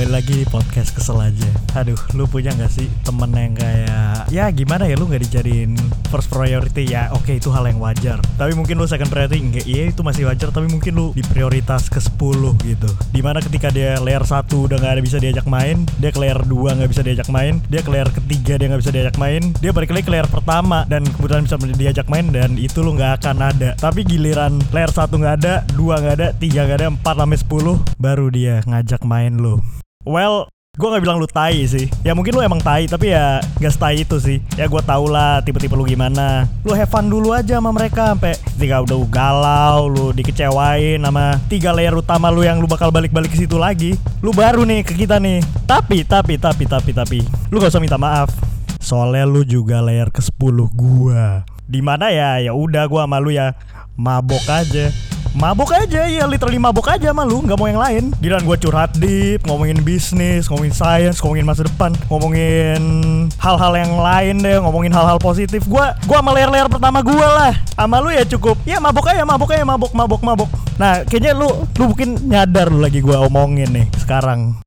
kembali lagi di podcast kesel aja. Aduh, lu punya gak sih temen yang kayak Ya gimana ya, lu gak dijadiin first priority? Ya Oke, itu hal yang wajar. Tapi mungkin lu second priority, enggak, iya itu masih wajar. Tapi mungkin lu di prioritas ke 10 gitu. Di mana ketika dia layer 1 udah gak ada bisa diajak main Dia ke layer 2 gak bisa diajak main Dia ke layer ketiga dia gak bisa diajak main Dia balik lagi ke layer pertama Dan kebetulan bisa diajak main Dan itu lu gak akan ada. Tapi giliran layer 1 gak ada, 2 gak ada, 3 gak ada, 4 sampai 10 Baru dia ngajak main lu Well, gue nggak bilang lu tai sih. Ya mungkin lu emang tai, tapi ya gak tai itu sih. Ya gue tau lah tipe-tipe lu gimana. Lu have fun dulu aja sama mereka sampai ketika udah galau, lu dikecewain sama tiga layer utama lu yang lu bakal balik-balik ke situ lagi. Lu baru nih ke kita nih. Tapi, tapi, tapi, tapi, tapi, lu gak usah minta maaf. Soalnya lu juga layer ke 10 gua. Di mana ya, ya udah gua sama lu ya mabok aja mabok aja ya literally mabok aja sama lu nggak mau yang lain. Giliran gue curhat deep ngomongin bisnis ngomongin science ngomongin masa depan ngomongin hal-hal yang lain deh ngomongin hal-hal positif. Gue gue sama layar-layar pertama gue lah. Sama lu ya cukup. Ya mabok aja mabok aja mabok mabok mabok. Nah kayaknya lu lu mungkin nyadar lu lagi gue omongin nih sekarang